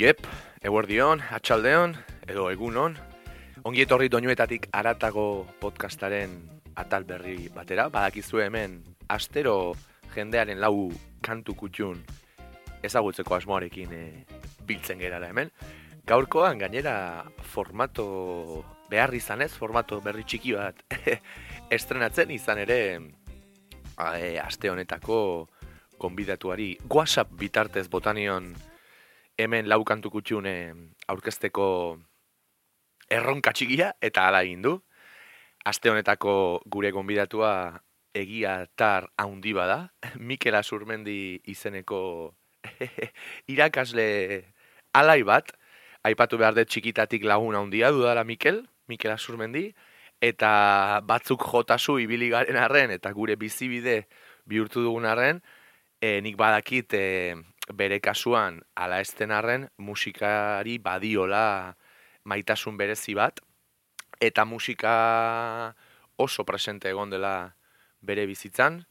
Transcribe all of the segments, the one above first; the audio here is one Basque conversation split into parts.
Jep, eguerdion, atxaldeon, edo egunon, ongi etorri doinuetatik aratago podcastaren atal berri batera, badakizu hemen astero jendearen lau kantu kutxun ezagutzeko asmoarekin e, biltzen gerala hemen. Gaurkoan gainera formato behar izanez, formato berri txiki bat estrenatzen izan ere e, aste honetako konbidatuari WhatsApp bitartez botanion hemen lau kantu kutxun aurkezteko erronka txikia eta ala egin du. Aste honetako gure gonbidatua egia tar haundi bada, Mikel Azurmendi izeneko irakasle alai bat, aipatu behar dut txikitatik lagun handia dudala Mikel, Mikel Azurmendi, eta batzuk jotasu ibili garen arren, eta gure bizibide bihurtu dugun arren, e, nik badakit e, bere kasuan ala esten arren musikari badiola maitasun berezi bat eta musika oso presente egon dela bere bizitzan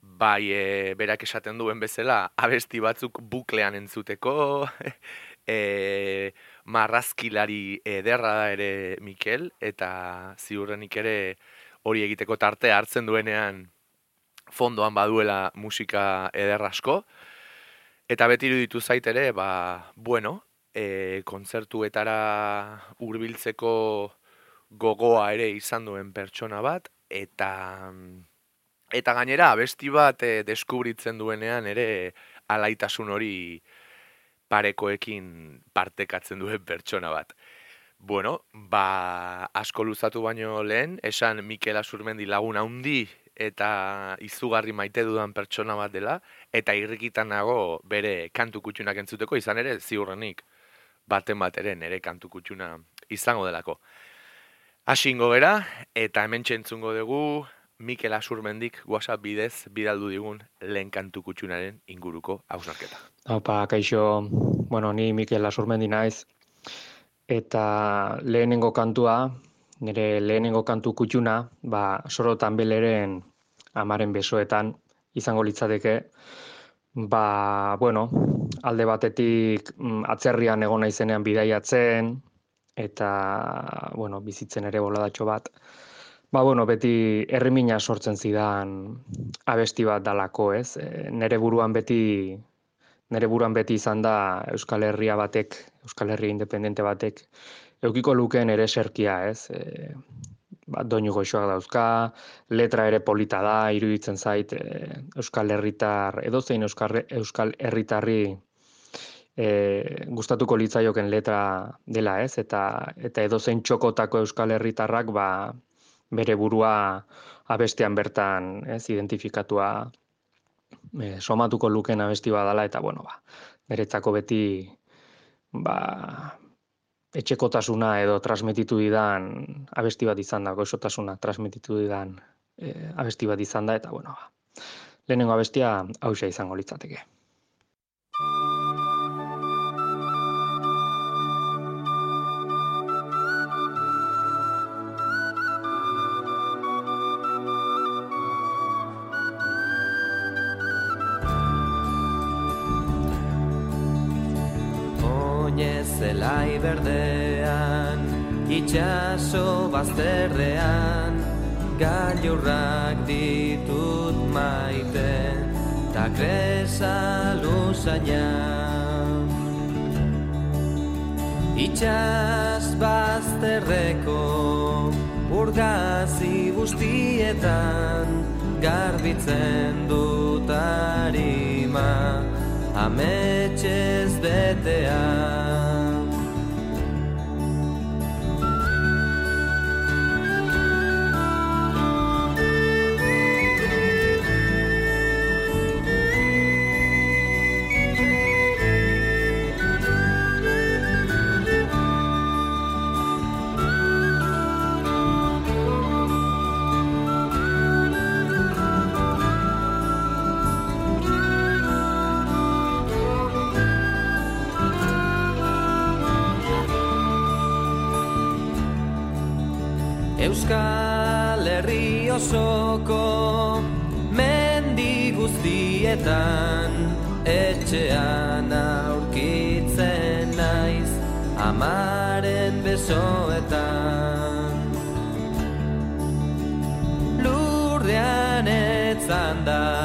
bai e, berak esaten duen bezala abesti batzuk buklean entzuteko e, marrazkilari ederra da ere Mikel eta ziurrenik ere hori egiteko tarte hartzen duenean fondoan baduela musika ederrasko. Eta beti iruditu zait ere, ba, bueno, e, kontzertuetara hurbiltzeko gogoa ere izan duen pertsona bat, eta eta gainera abesti bat e, deskubritzen duenean ere alaitasun hori parekoekin partekatzen duen pertsona bat. Bueno, ba, asko luzatu baino lehen, esan Mikel Azurmendi lagun handi eta izugarri maite dudan pertsona bat dela, eta irrikitan nago bere kantu kutxunak entzuteko, izan ere ziurrenik baten bat ere nere kantu kutxuna izango delako. Hasi ingo gera, eta hemen txentzungo dugu Mikel Asurmendik WhatsApp bidez bidaldu digun lehen kantu kutxunaren inguruko hausnarketa. Opa, kaixo, bueno, ni Mikel Asurmendi naiz, eta lehenengo kantua, nire lehenengo kantu kutxuna, ba, sorotan beleren amaren besoetan izango litzateke, ba, bueno, alde batetik mm, atzerrian egon naizenean bidaiatzen, eta, bueno, bizitzen ere boladatxo bat, ba, bueno, beti herrimina sortzen zidan abesti bat dalako, ez? E, nere buruan beti nere buruan beti izan da Euskal Herria batek, Euskal Herria independente batek, eukiko lukeen ere serkia, ez? E, ba, doinu goxoak dauzka, letra ere polita da, iruditzen zait, e, Euskal Herritar, edo zein Euskal, Euskal Herritarri e, gustatuko litzaioken letra dela, ez? Eta, eta edo zein txokotako Euskal Herritarrak, ba, bere burua abestean bertan, ez, identifikatua e, somatuko luken abesti badala, eta, bueno, ba, beretzako beti, ba, etxekotasuna edo transmititu didan abesti bat izan da, gozotasuna transmititu didan e, abesti bat izan da, eta bueno, ba, lehenengo abestia hausia izango litzateke. Zelai berdean, itxaso bazterrean, gailurrak ditut maite, ta kresa luzaina. Itxas bazterreko urgazi guztietan, garbitzen dut harima, ametxez betean. Euskal Herri osoko mendi guztietan etxean aurkitzen naiz amaren besoetan. Lurdean etzan da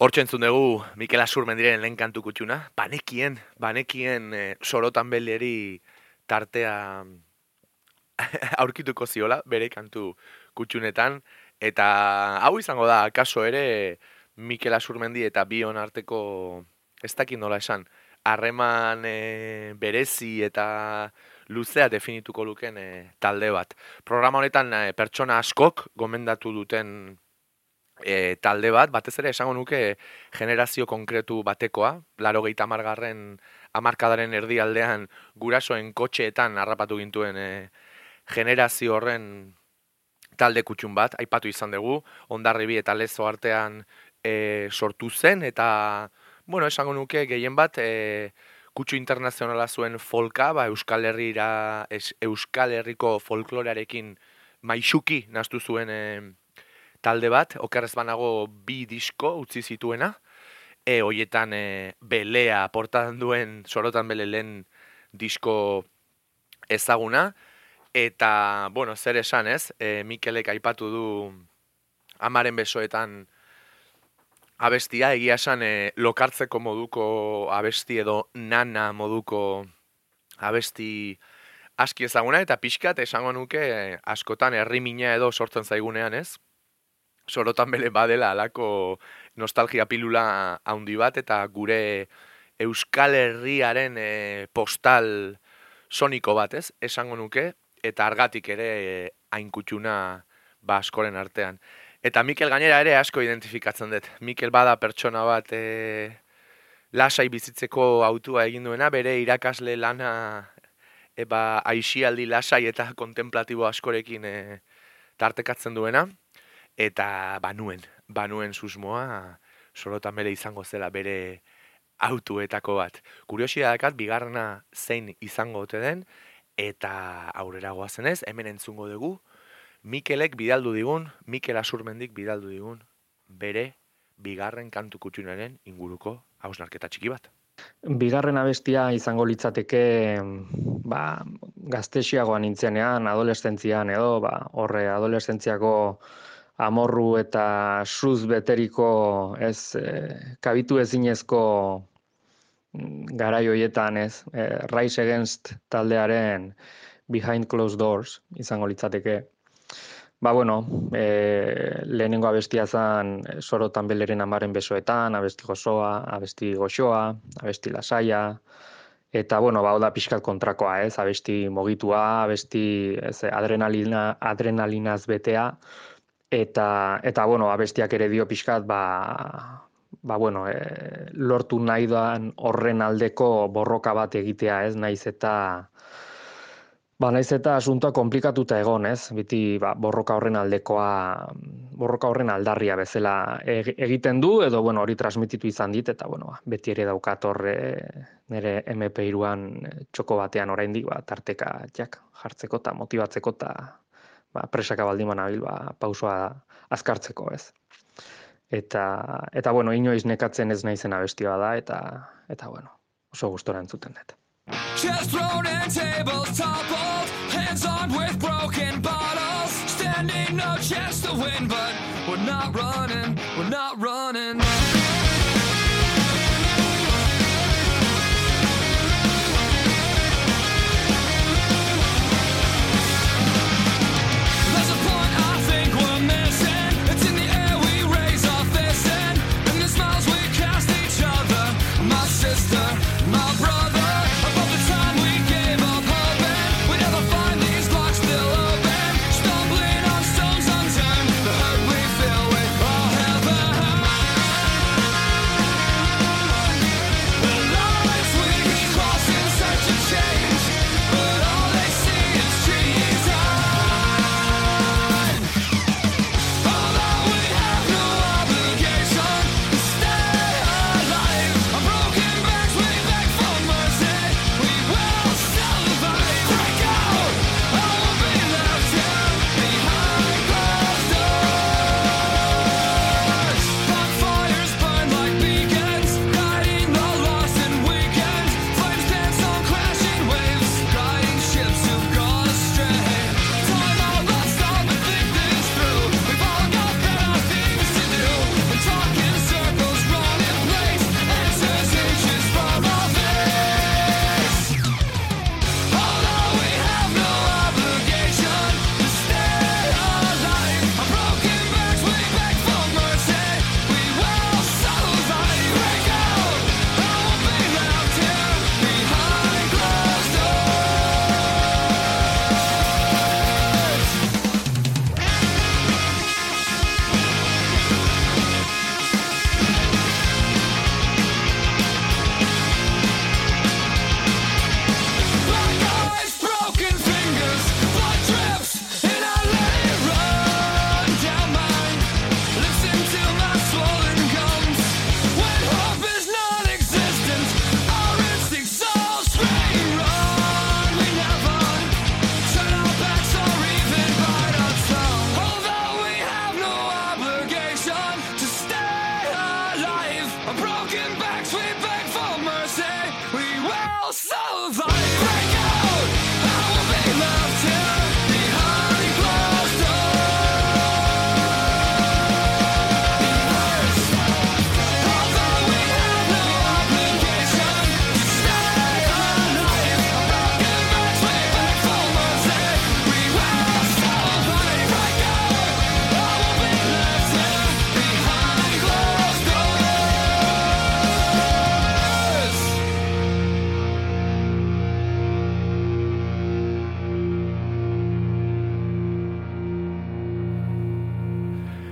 Hortxe entzun dugu Mikel Asurmendiren lehen kantu kutxuna. Banekien, banekien e, sorotan beleri tartea aurkituko ziola, bere kantu kutxunetan. Eta hau izango da, kaso ere, Mikel Asurmendi eta Bion arteko, ez dakit nola esan, harreman e, berezi eta luzea definituko luken e, talde bat. Programa honetan e, pertsona askok gomendatu duten e, talde bat, batez ere esango nuke generazio konkretu batekoa, laro gehi tamargarren amarkadaren erdialdean gurasoen kotxeetan harrapatu gintuen e, generazio horren talde kutxun bat, aipatu izan dugu, ondarribi eta lezo artean e, sortu zen, eta, bueno, esango nuke gehien bat, e, kutsu internazionala zuen folka, ba, Euskal Herrira, Euskal Herriko folklorearekin maixuki naztu zuen e, talde bat, okerrez banago bi disko utzi zituena, e, hoietan e, belea portan duen sorotan bele lehen disko ezaguna, eta, bueno, zer esan ez, e, Mikelek aipatu du amaren besoetan abestia, egia esan e, lokartzeko moduko abesti edo nana moduko abesti aski ezaguna, eta pixkat esango nuke askotan herrimina edo sortzen zaigunean ez, sorotan bele badela alako nostalgia pilula handi bat eta gure Euskal Herriaren e, postal soniko bat, ez? Esango nuke eta argatik ere e, ainkutxuna ba askoren artean. Eta Mikel gainera ere asko identifikatzen dut. Mikel bada pertsona bat e, lasai bizitzeko autua egin duena, bere irakasle lana eba aixialdi lasai eta kontemplatibo askorekin e, tartekatzen duena eta banuen, banuen susmoa sorotan bere izango zela bere autuetako bat. Kuriosia dakat, bigarrena zein izango ote den, eta aurrera goazenez, hemen entzungo dugu, Mikelek bidaldu digun, Mikel Asurmendik bidaldu digun, bere bigarren kantu kutxunaren inguruko hausnarketa txiki bat. Bigarren abestia izango litzateke ba, gaztexiagoan nintzenean, adolescentzian edo, ba, horre adolescentziako amorru eta suz beteriko ez e, kabitu ezinezko mm, garai hoietan ez e, Rise Against taldearen Behind Closed Doors izango litzateke. Ba, bueno, e, lehenengo abestia zen sorotan beleren amaren besoetan, abesti gozoa, abesti goxoa, abesti lasaia, eta, bueno, ba, da pixkat kontrakoa, ez, abesti mogitua, abesti ez, adrenalina, adrenalinaz betea, eta eta bueno, abestiak ere dio pixkat ba ba bueno, e, lortu nahi doan horren aldeko borroka bat egitea, ez? Naiz eta ba naiz eta asuntoa komplikatuta egon, ez? Biti ba, borroka horren aldekoa borroka horren aldarria bezala egiten du edo bueno, hori transmititu izan dit eta bueno, beti ere daukat horre nire MP3an txoko batean oraindik ba tarteka jak jartzeko ta motibatzeko ta ba, presaka baldin banabil, ba, pausoa azkartzeko ez. Eta, eta bueno, inoiz nekatzen ez naizen abestioa da, eta, eta bueno, oso gustora entzuten dut. Chest thrown and tables toppled Hands on with broken bottles Standing no chance to win But we're not running, we're not running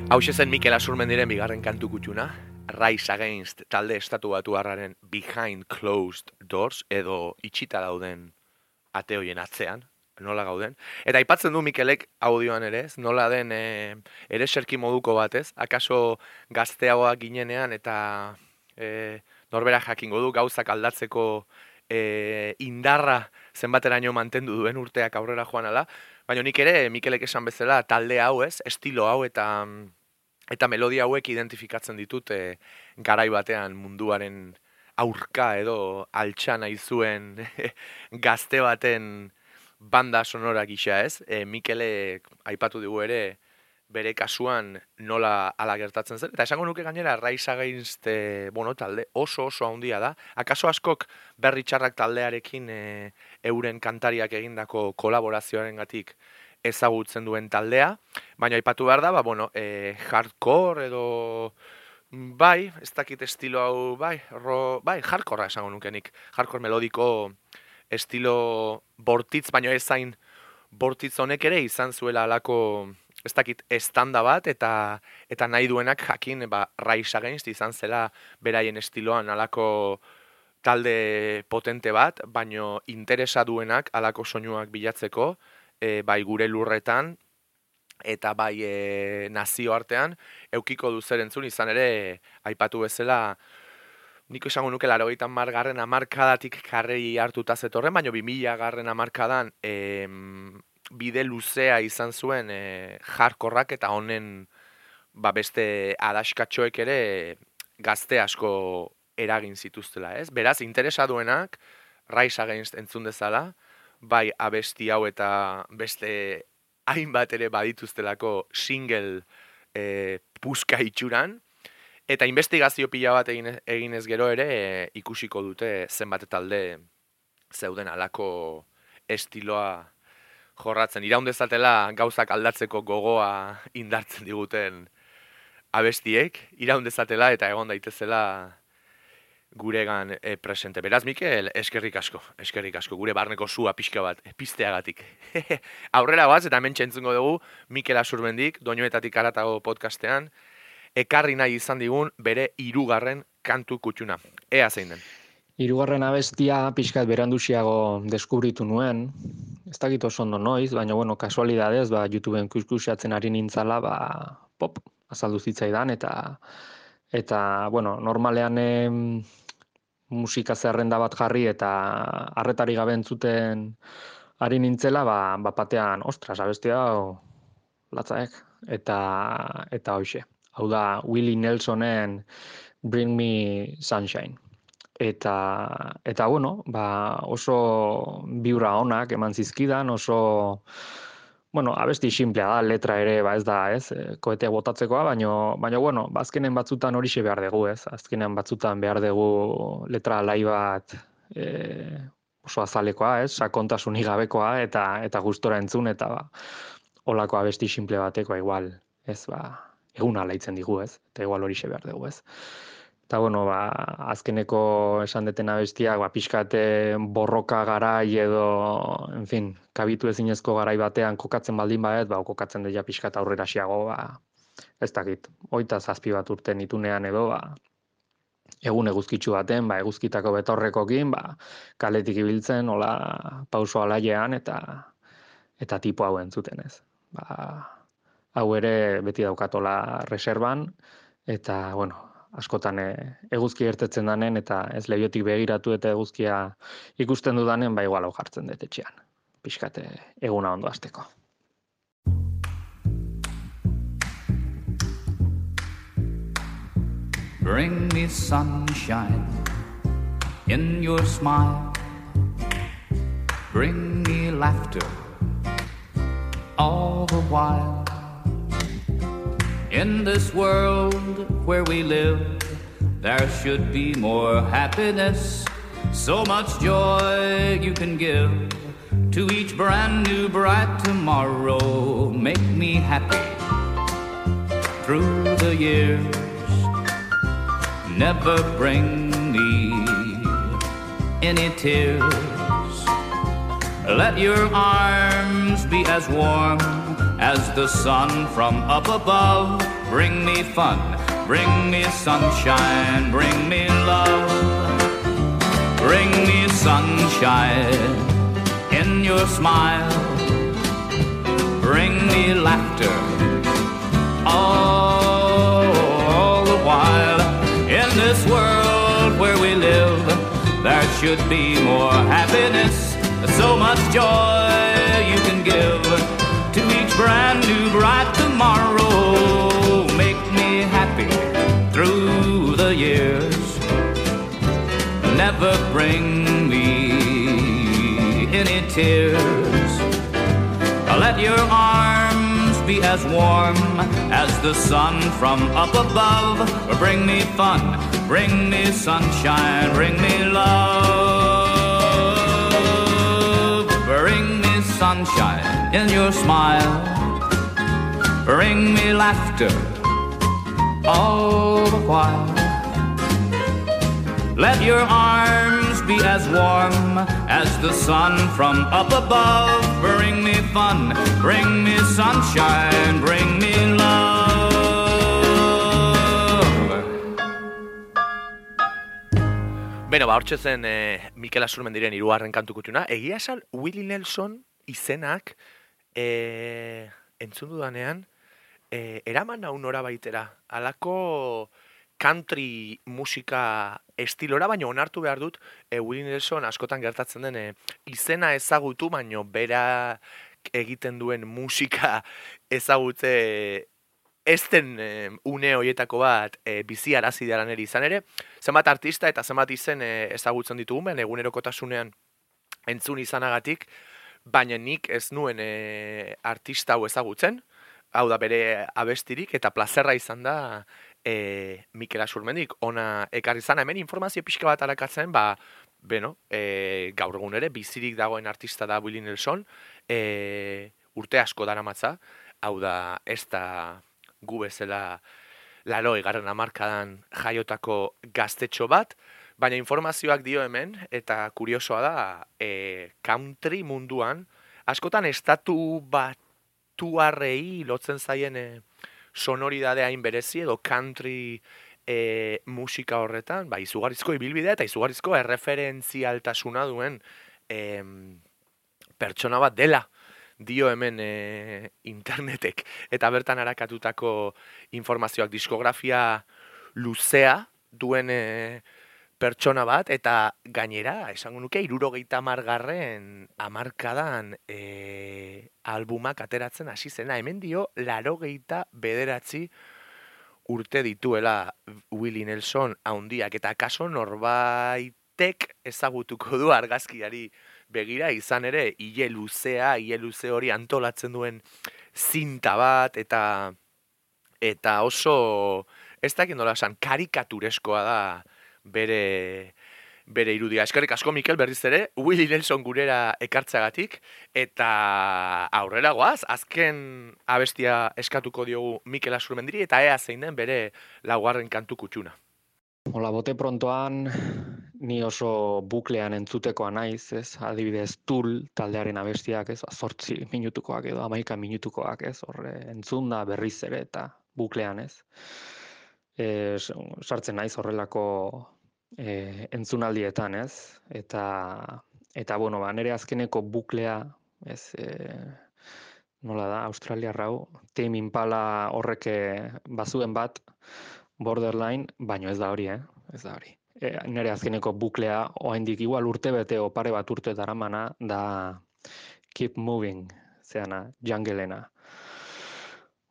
Hau zen Mikel Asurmendiren bigarren kantu kutxuna, Rise Against talde estatu batu Behind Closed Doors edo itxita dauden ateoien atzean, nola gauden. Eta aipatzen du Mikelek audioan ere, nola den e, ere serki moduko batez, akaso gazteagoa ginenean eta e, norbera jakingo du gauzak aldatzeko e, indarra zenbateraino mantendu duen urteak aurrera joan ala, Baina nik ere, Mikelek esan bezala, talde hau ez, estilo hau eta eta melodia hauek identifikatzen ditut e, garai batean munduaren aurka edo altxan zuen gazte baten banda sonora gisa ez. E, Mikele aipatu dugu ere, bere kasuan nola ala gertatzen zen. Eta esango nuke gainera, Rise Against e, bueno, talde oso oso handia da. Akaso askok berri txarrak taldearekin e, euren kantariak egindako kolaborazioaren gatik ezagutzen duen taldea. Baina aipatu behar da, ba, bueno, e, hardcore edo bai, ez dakit estilo hau, bai, ro, bai, hardcore esango nukenik. Hardcore melodiko estilo bortitz, baina ezain bortitz honek ere izan zuela alako ez dakit estanda bat eta eta nahi duenak jakin ba Rise Against izan zela beraien estiloan alako talde potente bat, baino interesa duenak alako soinuak bilatzeko, e, bai gure lurretan eta bai e, nazio artean eukiko du zer entzun izan ere aipatu bezala Niko esango nuke laro gaitan margarren amarkadatik karrei hartuta zetorren, bi mila garren amarkadan bide luzea izan zuen e, jarkorrak eta honen ba beste adaskatxoek ere gazte asko eragin zituztela, ez? Beraz, interesa duenak, Rise Against entzun dezala, bai abesti hau eta beste hainbat ere badituztelako single e, puska itxuran, eta investigazio pila bat egin, egin ez gero ere e, ikusiko dute zenbat talde zeuden alako estiloa jorratzen. Iraun dezatela gauzak aldatzeko gogoa indartzen diguten abestiek. Iraun dezatela eta egon daitezela guregan e, presente. Beraz, Mikel, eskerrik asko, eskerrik asko, gure barneko sua pixka bat, pizteagatik. Aurrera bat, eta hemen txentzungo dugu, Mikel Asurbendik, doinuetatik aratago podcastean, ekarri nahi izan digun bere irugarren kantu kutxuna. Ea zein den. Hirugarren abestia pixkat berandusiago deskubritu nuen, ez dakit oso ondo noiz, baina bueno, kasualidadez, ba, YouTubeen kuskusiatzen ari nintzala, ba, pop, azaldu zitzaidan, eta, eta bueno, normalean em, musika zerrenda bat jarri, eta arretari gabe entzuten ari nintzela, ba, batean, ostras, abestia, o, latzaek, eta, eta hoxe. Hau da, Willie Nelsonen Bring Me Sunshine eta eta bueno, ba oso biura onak eman zizkidan, oso bueno, abesti simplea da, letra ere, ba ez da, ez, e, koetea botatzekoa, baino baino bueno, azkenen batzutan horixe behar dugu, ez? Azkenen batzutan behar dugu letra alai bat e, oso azalekoa, ez? Sakontasunik gabekoa eta eta gustora entzun eta ba holako abesti simple batekoa igual, ez? Ba, egun alaitzen digu, ez? Eta igual horixe behar dugu, ez? Eta, bueno, ba, azkeneko esan detena bestiak, ba, pixkate borroka garai edo, en fin, kabitu ezinezko garai batean kokatzen baldin baet, ba, kokatzen deia pixkat aurrera xiago, ba, ez dakit, oita zazpi bat urte nitunean edo, ba, egun eguzkitzu baten, ba, eguzkitako betorrekokin, ba, kaletik ibiltzen, hola, pauso alaiean, eta eta tipo hau entzuten ez. Ba, hau ere beti daukatola reservan, eta, bueno, askotan e, eguzki ertetzen danen eta ez lehiotik begiratu eta eguzkia ikusten dudanen ba igual hau jartzen dut etxean. Piskate eguna ondo hasteko. Bring me sunshine in your smile Bring me laughter all the while In this world where we live, there should be more happiness, so much joy you can give to each brand new bright tomorrow. Make me happy through the years, never bring me any tears. Let your arms be as warm as the sun from up above bring me fun, bring me sunshine, bring me love. Bring me sunshine in your smile. Bring me laughter all the while. In this world where we live, there should be more happiness, so much joy you can give brand new bright tomorrow. Make me happy through the years. Never bring me any tears. Let your arms be as warm as the sun from up above. Bring me fun, bring me sunshine, bring me love. Bring me sunshine in your smile. Bring me laughter all the while. Let your arms be as warm as the sun from up above. Bring me fun, bring me sunshine, bring me love. Beno, ba, hortxe zen e, Mikel Asurmendiren irugarren kantu kutuna. Egia esan, Willie Nelson izenak e, entzun dudanean, e, eraman hau nora baitera. Alako country musika estilora, baina onartu behar dut, e, Willie Nelson askotan gertatzen den izena ezagutu, baino bera egiten duen musika ezagutze ez den e, une hoietako bat e, bizi arazi daran ere izan ere, zenbat artista eta zenbat izen e, ezagutzen ditugu, ben egunerokotasunean entzun izanagatik, baina nik ez nuen e, artista hau ezagutzen, hau da bere abestirik, eta plazerra izan da e, Mikel Asurmendik, ona ekarri zana, hemen informazio pixka bat arakatzen, ba, beno, e, gaur egun ere, bizirik dagoen artista da Willie Nelson, e, urte asko dara matza, hau da, ez da gu bezala laro egarren amarkadan jaiotako gaztetxo bat, baina informazioak dio hemen, eta kuriosoa da, e, country munduan, askotan estatu batuarrei lotzen zaien e, sonoridade hain berezi edo country e, musika horretan, ba, izugarrizko ibilbidea eta izugarrizko erreferentzialtasuna duen e, pertsona bat dela dio hemen e, internetek. Eta bertan arakatutako informazioak diskografia luzea duen e, pertsona bat eta gainera esango nuke irurogeita margarren amarkadan e, albumak ateratzen hasi zena. Hemen dio larogeita bederatzi urte dituela Willie Nelson haundiak eta kaso norbaitek ezagutuko du argazkiari begira izan ere hile luzea, hile luze hori antolatzen duen zinta bat eta eta oso ez dakit nola esan karikatureskoa da bere bere irudia. Eskerrik asko Mikel berriz ere, Willie Nelson gurera ekartzagatik eta aurrera goaz, azken abestia eskatuko diogu Mikel Asurmendiri eta ea zein den bere laugarren kantu kutsuna. Hola, bote prontoan ni oso buklean entzutekoa naiz, ez? Adibidez, Tul taldearen abestiak, ez? Zortzi minutukoak edo amaika minutukoak, ez? Horre, entzun da berriz ere eta buklean, ez? E, sartzen naiz horrelako e, entzunaldietan, ez? Eta eta bueno, ba nere azkeneko buklea, ez e, nola da, Australia rau, Tame Impala horrek eh, bazuen bat borderline, baino ez da hori, eh? Ez da hori. E, nere azkeneko buklea oraindik igual urte bete o pare bat urte daramana da Keep Moving, zeana, Junglena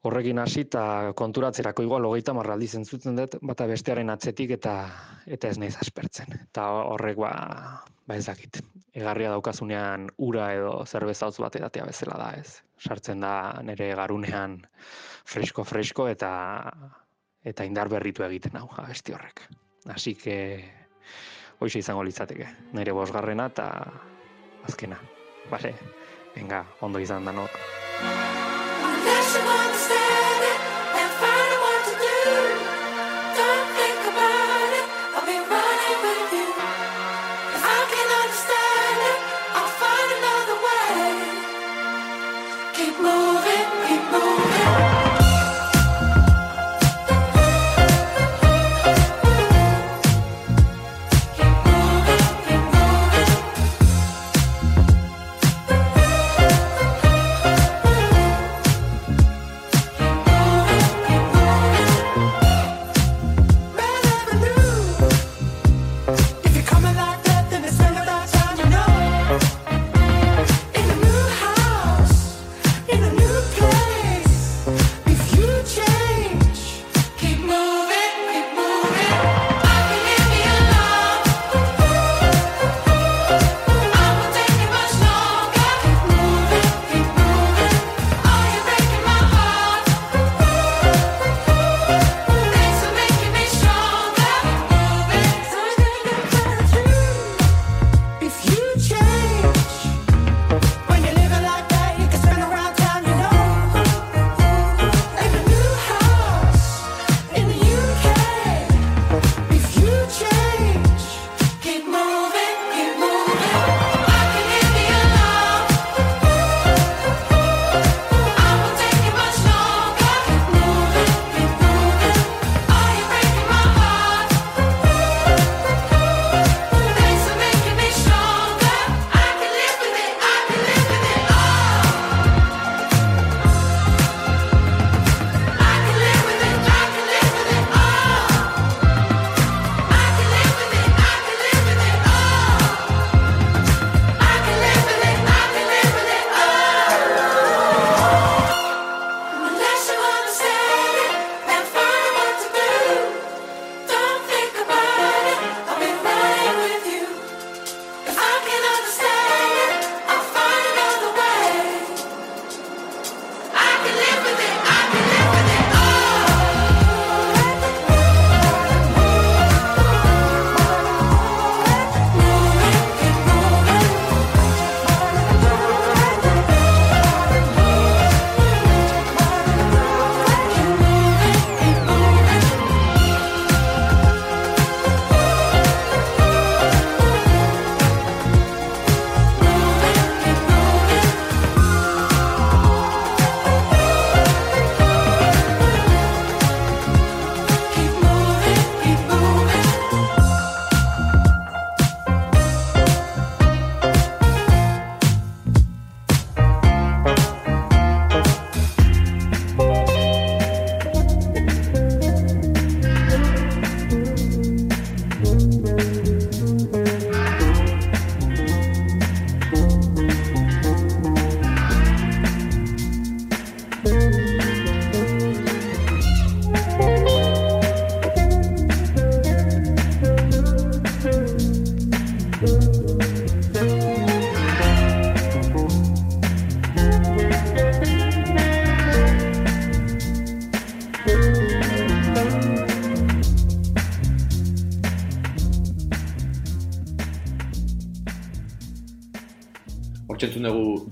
horrekin hasi eta konturatzerako igual hogeita marraldi zentzuten dut, bata bestearen atzetik eta eta ez naiz aspertzen. Eta horrek ba, ba ez dakit. Egarria daukazunean ura edo zerbeza hotz bat edatea bezala da, ez. Sartzen da nire garunean fresko-fresko eta eta indar berritu egiten hau abesti horrek. Así que hoxe izango litzateke. Nire bosgarrena eta azkena. Bale, venga, ondo izan danok. Hortzentzun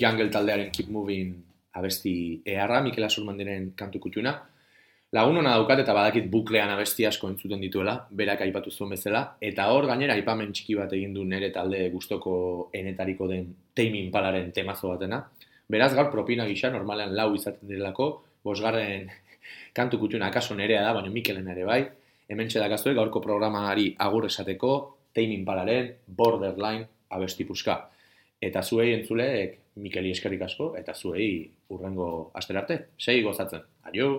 Jungle taldearen Keep Moving abesti eharra, Mikel Asurmandiren kantu kutxuna. Lagun hona daukat eta badakit buklean abesti asko entzuten dituela, berak aipatu zuen bezala, eta hor gainera aipamen txiki bat egin du nere talde gustoko enetariko den Tame Impalaren temazo batena. Beraz gaur propina gisa normalean lau izaten direlako, bosgarren kantu kutxuna akaso nerea da, baina Mikelen ere bai, hemen txedakazue gaurko programari agur esateko Tame Impalaren Borderline abesti puska. Eta zuei entzuleek Mikeli eskerrik asko, eta zuei urrengo asterarte. Segi gozatzen. Adio!